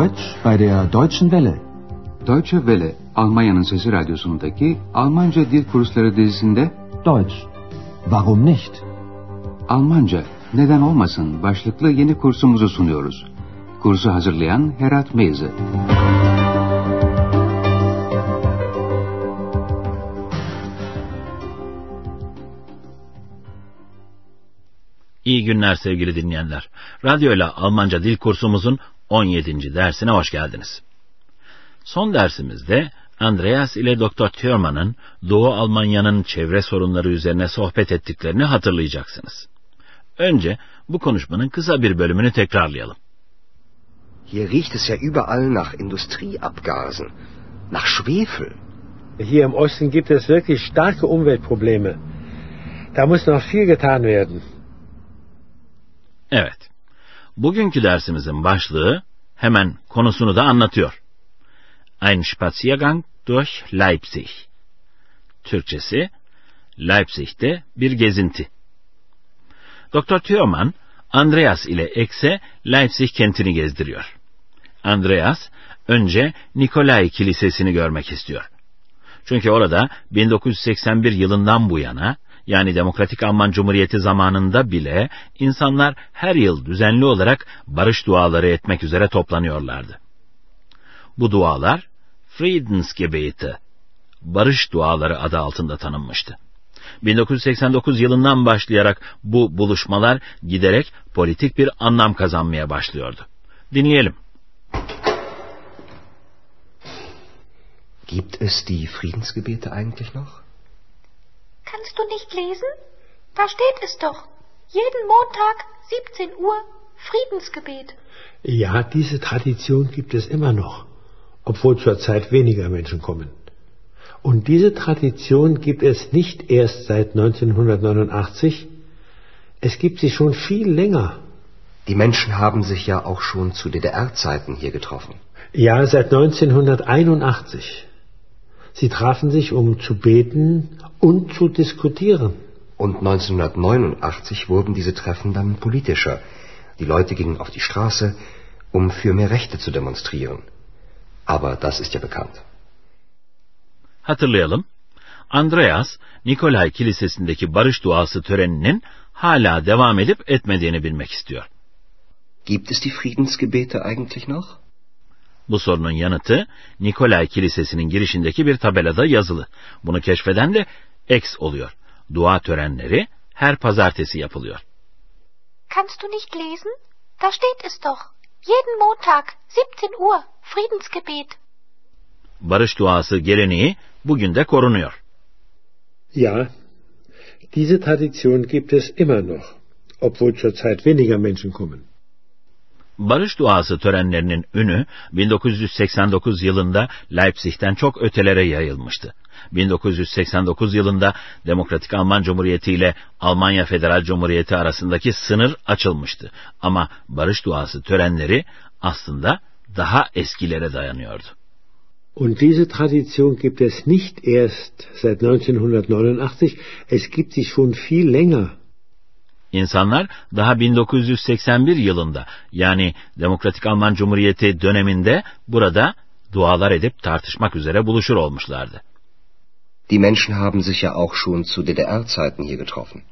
Deutsch bei der Deutschen Welle. Deutsche Welle, Almanya'nın Sesi Radyosu'ndaki Almanca Dil Kursları dizisinde Deutsch. Warum nicht? Almanca, neden olmasın başlıklı yeni kursumuzu sunuyoruz. Kursu hazırlayan Herat Meyze. İyi günler sevgili dinleyenler. Radyo ile Almanca dil kursumuzun 17. dersine hoş geldiniz. Son dersimizde Andreas ile Dr. Thürmann'ın Doğu Almanya'nın çevre sorunları üzerine sohbet ettiklerini hatırlayacaksınız. Önce bu konuşmanın kısa bir bölümünü tekrarlayalım. Hier riecht es ja überall nach Industrieabgasen, nach Schwefel. Hier im Osten gibt es wirklich starke Umweltprobleme. Da muss noch viel getan werden. Evet. Bugünkü dersimizin başlığı hemen konusunu da anlatıyor. Ein Spaziergang durch Leipzig. Türkçesi Leipzig'te bir gezinti. Dr. Thürmann, Andreas ile Ekse Leipzig kentini gezdiriyor. Andreas önce Nikolai Kilisesi'ni görmek istiyor. Çünkü orada 1981 yılından bu yana yani Demokratik Alman Cumhuriyeti zamanında bile insanlar her yıl düzenli olarak barış duaları etmek üzere toplanıyorlardı. Bu dualar Friedensgebete, barış duaları adı altında tanınmıştı. 1989 yılından başlayarak bu buluşmalar giderek politik bir anlam kazanmaya başlıyordu. Dinleyelim. Gibt es die Friedensgebete eigentlich noch? Kannst du nicht lesen? Da steht es doch. Jeden Montag, 17 Uhr, Friedensgebet. Ja, diese Tradition gibt es immer noch, obwohl zurzeit weniger Menschen kommen. Und diese Tradition gibt es nicht erst seit 1989, es gibt sie schon viel länger. Die Menschen haben sich ja auch schon zu DDR-Zeiten hier getroffen. Ja, seit 1981. Sie trafen sich, um zu beten und zu diskutieren. Und 1989 wurden diese Treffen dann politischer. Die Leute gingen auf die Straße, um für mehr Rechte zu demonstrieren. Aber das ist ja bekannt. Hatırlayalım. Andreas, Nikolay Kilisesi'ndeki barış duası töreninin hala devam edip etmediğini bilmek istiyor. Gibt es die Friedensgebete eigentlich noch? Bu sorunun yanıtı Nikolay Kilisesi'nin girişindeki bir tabelada yazılı. Bunu keşfeden de X oluyor. Dua törenleri her pazartesi yapılıyor. Kannst du nicht lesen? Da steht es doch. Jeden Montag, 17 Uhr, Friedensgebet. Barış duası geleneği bugün de korunuyor. Ja, diese Tradition gibt es immer noch, obwohl zurzeit weniger Menschen kommen. Barış duası törenlerinin ünü 1989 yılında Leipzig'ten çok ötelere yayılmıştı. 1989 yılında Demokratik Alman Cumhuriyeti ile Almanya Federal Cumhuriyeti arasındaki sınır açılmıştı. Ama barış duası törenleri aslında daha eskilere dayanıyordu. Und diese Tradition gibt es nicht erst seit 1989, es gibt sie schon viel länger. İnsanlar daha 1981 yılında yani Demokratik Alman Cumhuriyeti döneminde burada dualar edip tartışmak üzere buluşur olmuşlardı. Die Menschen haben sich ja auch schon zu DDR-Zeiten hier getroffen.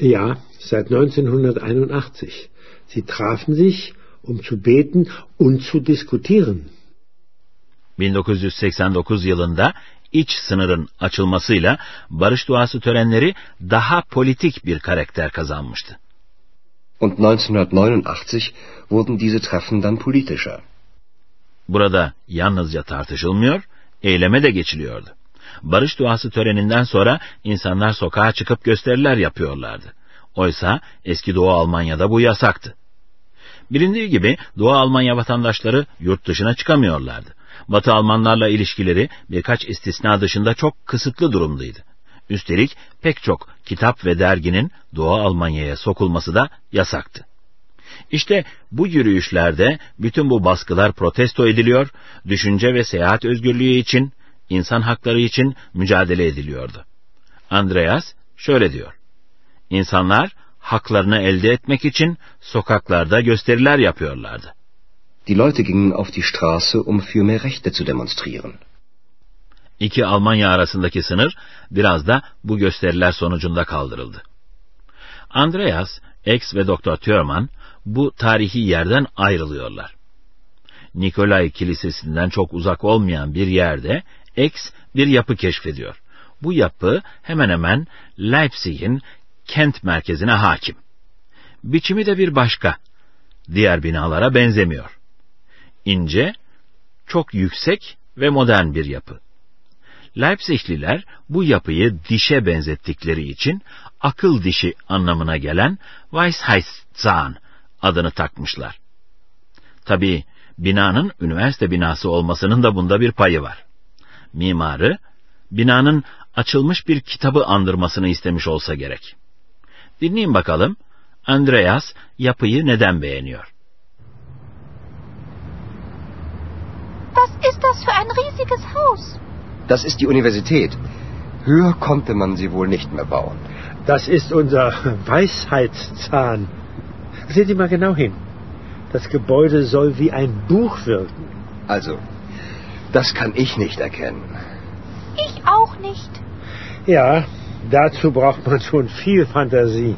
Ja, seit 1981. Sie trafen sich, um zu beten und zu diskutieren. 1989 yılında iç sınırın açılmasıyla barış duası törenleri daha politik bir karakter kazanmıştı. Und 1989 wurden diese Treffen dann politischer. Burada yalnızca tartışılmıyor, eyleme de geçiliyordu. Barış duası töreninden sonra insanlar sokağa çıkıp gösteriler yapıyorlardı. Oysa eski Doğu Almanya'da bu yasaktı. Bilindiği gibi Doğu Almanya vatandaşları yurt dışına çıkamıyorlardı. Batı Almanlarla ilişkileri birkaç istisna dışında çok kısıtlı durumdaydı. Üstelik pek çok kitap ve derginin Doğu Almanya'ya sokulması da yasaktı. İşte bu yürüyüşlerde bütün bu baskılar protesto ediliyor, düşünce ve seyahat özgürlüğü için, insan hakları için mücadele ediliyordu. Andreas şöyle diyor. İnsanlar haklarını elde etmek için sokaklarda gösteriler yapıyorlardı. Die Leute gingen auf die Straße, um für mehr Rechte zu demonstrieren. İki Almanya arasındaki sınır biraz da bu gösteriler sonucunda kaldırıldı. Andreas, X ve Dr. Thurman bu tarihi yerden ayrılıyorlar. Nikolay Kilisesi'nden çok uzak olmayan bir yerde X bir yapı keşfediyor. Bu yapı hemen hemen Leipzig'in kent merkezine hakim. Biçimi de bir başka. Diğer binalara benzemiyor. İnce, çok yüksek ve modern bir yapı. Leipzigliler bu yapıyı dişe benzettikleri için akıl dişi anlamına gelen Weisheitszahn adını takmışlar. Tabii binanın üniversite binası olmasının da bunda bir payı var. Mimarı, binanın açılmış bir kitabı andırmasını istemiş olsa gerek. Dinleyin bakalım, Andreas yapıyı neden beğeniyor? Was ist das für ein riesiges Haus? Das ist die Universität. Höher konnte man sie wohl nicht mehr bauen. Das ist unser Weisheitszahn. Sehen Sie mal genau hin. Das Gebäude soll wie ein Buch wirken. Also, das kann ich nicht erkennen. Ich auch nicht. Ja, dazu braucht man schon viel Fantasie.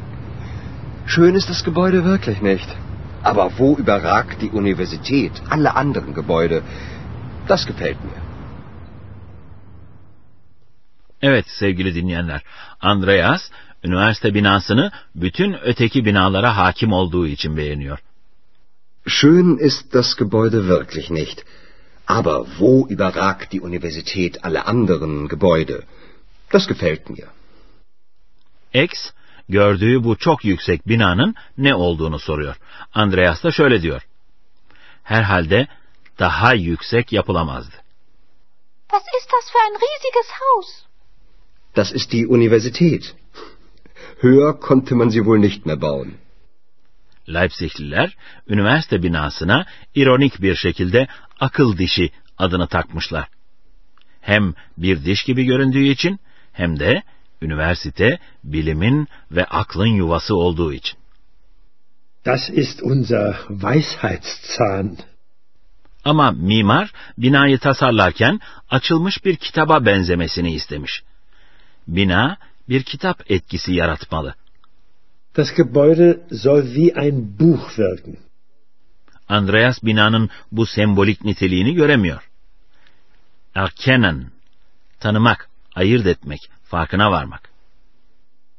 Schön ist das Gebäude wirklich nicht. Aber wo überragt die Universität alle anderen Gebäude? Das gefällt mir. Evet sevgili dinleyenler, Andreas üniversite binasını bütün öteki binalara hakim olduğu için beğeniyor. Schön ist das Gebäude wirklich nicht. Aber wo überragt die Universität alle anderen Gebäude? Das gefällt mir. X, gördüğü bu çok yüksek binanın ne olduğunu soruyor. Andreas da şöyle diyor. Herhalde daha yüksek yapılamazdı. Was ist das für ein riesiges Haus? Das ist die Universität. Höher konnte man sie wohl nicht mehr bauen. Leipzigliler üniversite binasına ironik bir şekilde akıl dişi adını takmışlar. Hem bir diş gibi göründüğü için hem de üniversite bilimin ve aklın yuvası olduğu için. Das ist unser Weisheitszahn. Ama mimar binayı tasarlarken açılmış bir kitaba benzemesini istemiş. Bina bir kitap etkisi yaratmalı. Das Gebäude soll wie ein Buch wirken. Andreas binanın bu sembolik niteliğini göremiyor. Erkennen, tanımak, ayırt etmek, farkına varmak.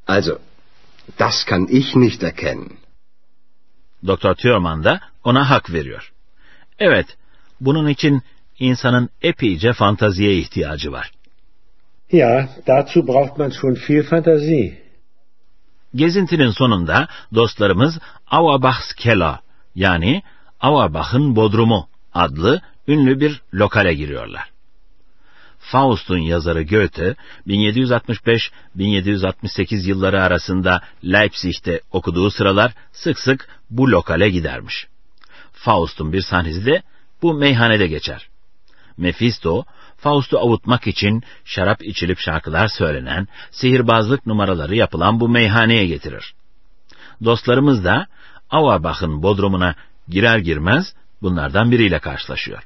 Also, das kann ich nicht erkennen. Dr. Thurman da ona hak veriyor. Evet, bunun için insanın epeyce fantaziye ihtiyacı var. Ja, dazu braucht man schon viel Fantasie. Gezintinin sonunda dostlarımız Auerbachs Keller yani Auerbach'ın Bodrumu adlı ünlü bir lokale giriyorlar. Faust'un yazarı Goethe 1765-1768 yılları arasında Leipzig'te okuduğu sıralar sık sık bu lokale gidermiş. Faust'un bir sahnesi de bu meyhanede geçer. Mephisto, Faust'u avutmak için şarap içilip şarkılar söylenen, sihirbazlık numaraları yapılan bu meyhaneye getirir. Dostlarımız da Auerbach'ın bodrumuna girer girmez bunlardan biriyle karşılaşıyor.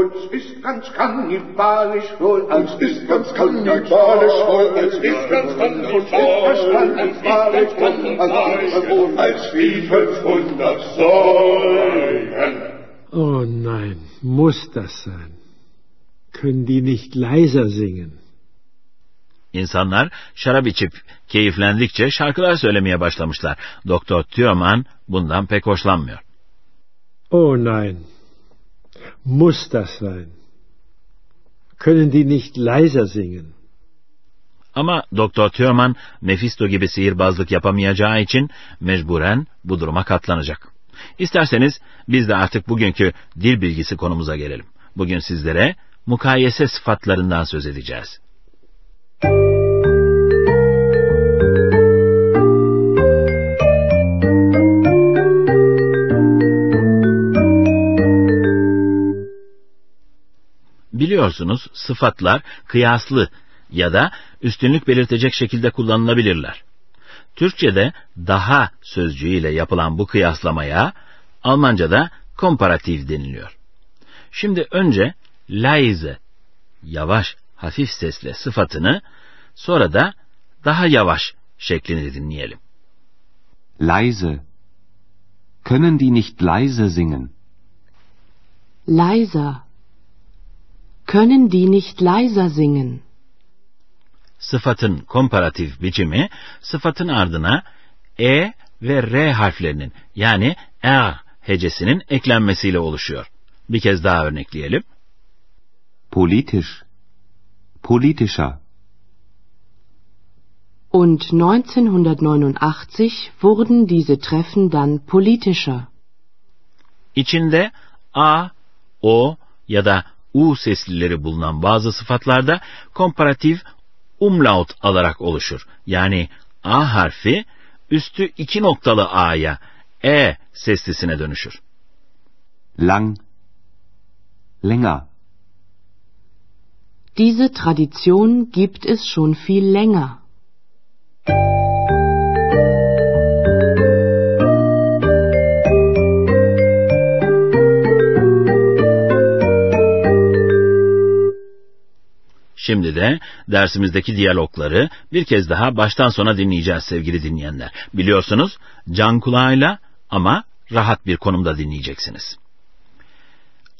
Uns ist ganz kannibalisch wohl, uns ist ganz kannibalisch wohl, uns ist ganz kannibalisch wohl, als wie 500 Säulen. Oh nein, muss das sein? Können die nicht leiser singen? İnsanlar şarap içip keyiflendikçe şarkılar söylemeye başlamışlar. Doktor Thürmann bundan pek hoşlanmıyor. Oh nein, muss das sein? Können die nicht leiser singen? Ama Doktor Thürmann Mephisto gibi sihirbazlık yapamayacağı için mecburen bu duruma katlanacak. İsterseniz biz de artık bugünkü dil bilgisi konumuza gelelim. Bugün sizlere mukayese sıfatlarından söz edeceğiz. Biliyorsunuz sıfatlar kıyaslı ya da üstünlük belirtecek şekilde kullanılabilirler. Türkçe'de daha sözcüğüyle yapılan bu kıyaslamaya Almanca'da komparatif deniliyor. Şimdi önce leise, yavaş, hafif sesle sıfatını, sonra da daha yavaş şeklini dinleyelim. Leise. Können die nicht leise singen? Leiser. Können die nicht leiser singen? Sıfatın komparatif biçimi, sıfatın ardına e ve r harflerinin yani r hecesinin eklenmesiyle oluşuyor. Bir kez daha örnekleyelim. Politisch. Politischer. Und 1989 wurden diese Treffen dann politischer. İçinde a, o ya da u seslileri bulunan bazı sıfatlarda komparatif umlaut alarak oluşur. Yani a harfi üstü iki noktalı a'ya, e seslisine dönüşür. Lang. Länger. Diese Tradition gibt es schon viel länger. Şimdi de dersimizdeki diyalogları bir kez daha baştan sona dinleyeceğiz sevgili dinleyenler. Biliyorsunuz can kulağıyla ama rahat bir konumda dinleyeceksiniz.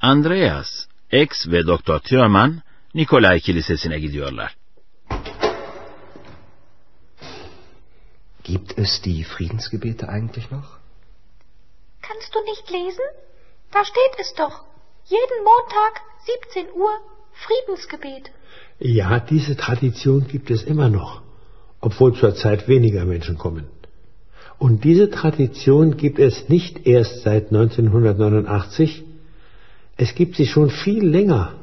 Andreas, X ve Dr. Thürmann Nikolay Kilisesi'ne gidiyorlar. Gibt es die Friedensgebete eigentlich noch? Kannst du nicht lesen? Da steht es doch. Jeden Montag, 17 Uhr, Friedensgebet. Ja, diese Tradition gibt es immer noch, obwohl zurzeit weniger Menschen kommen. Und diese Tradition gibt es nicht erst seit 1989, es gibt sie schon viel länger.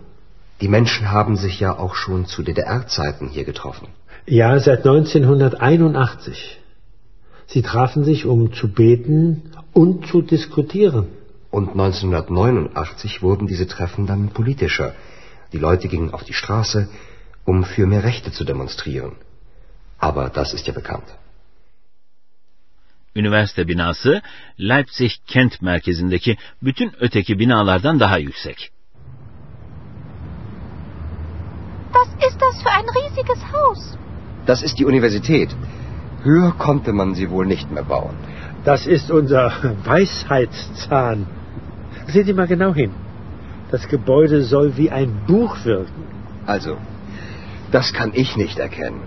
Die Menschen haben sich ja auch schon zu DDR-Zeiten hier getroffen. Ja, seit 1981. Sie trafen sich, um zu beten und zu diskutieren. Und 1989 wurden diese Treffen dann politischer. Die Leute gingen auf die Straße, um für mehr Rechte zu demonstrieren. Aber das ist ja bekannt. Üniversite binası Leipzig kent merkezindeki bütün öteki binalardan daha yüksek. Was ist das für ein riesiges Haus? Das ist die Universität. Höher konnte man sie wohl nicht mehr bauen. Das ist unser Weisheitszahn. Sehen Sie mal genau hin. Das Gebäude soll wie ein Buch wirken. Also, das kann ich nicht erkennen.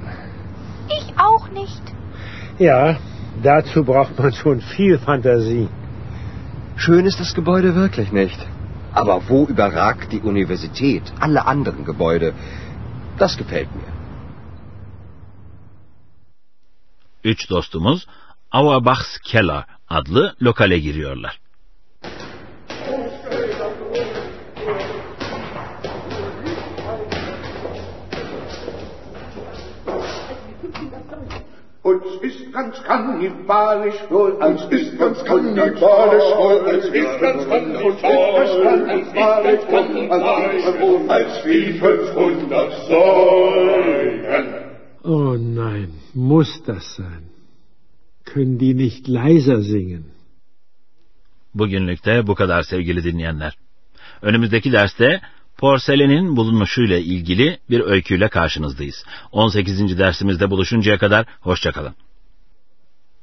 Ich auch nicht. Ja, dazu braucht man schon viel Fantasie. Schön ist das Gebäude wirklich nicht. Aber wo überragt die Universität alle anderen Gebäude? Das gefällt mir. Üç dostumuz Auerbach's Keller adlı lokale giriyorlar. Ganz kannibalisch wohl, als ist ganz kannibalisch wohl, als ist ganz kannibalisch wohl, als wie 500 Säulen. Oh nein, muss das sein? Können die nicht leiser singen? Bugünlük de bu kadar sevgili dinleyenler. Önümüzdeki derste porselenin bulunuşuyla ilgili bir öyküyle karşınızdayız. 18. dersimizde buluşuncaya kadar hoşçakalın.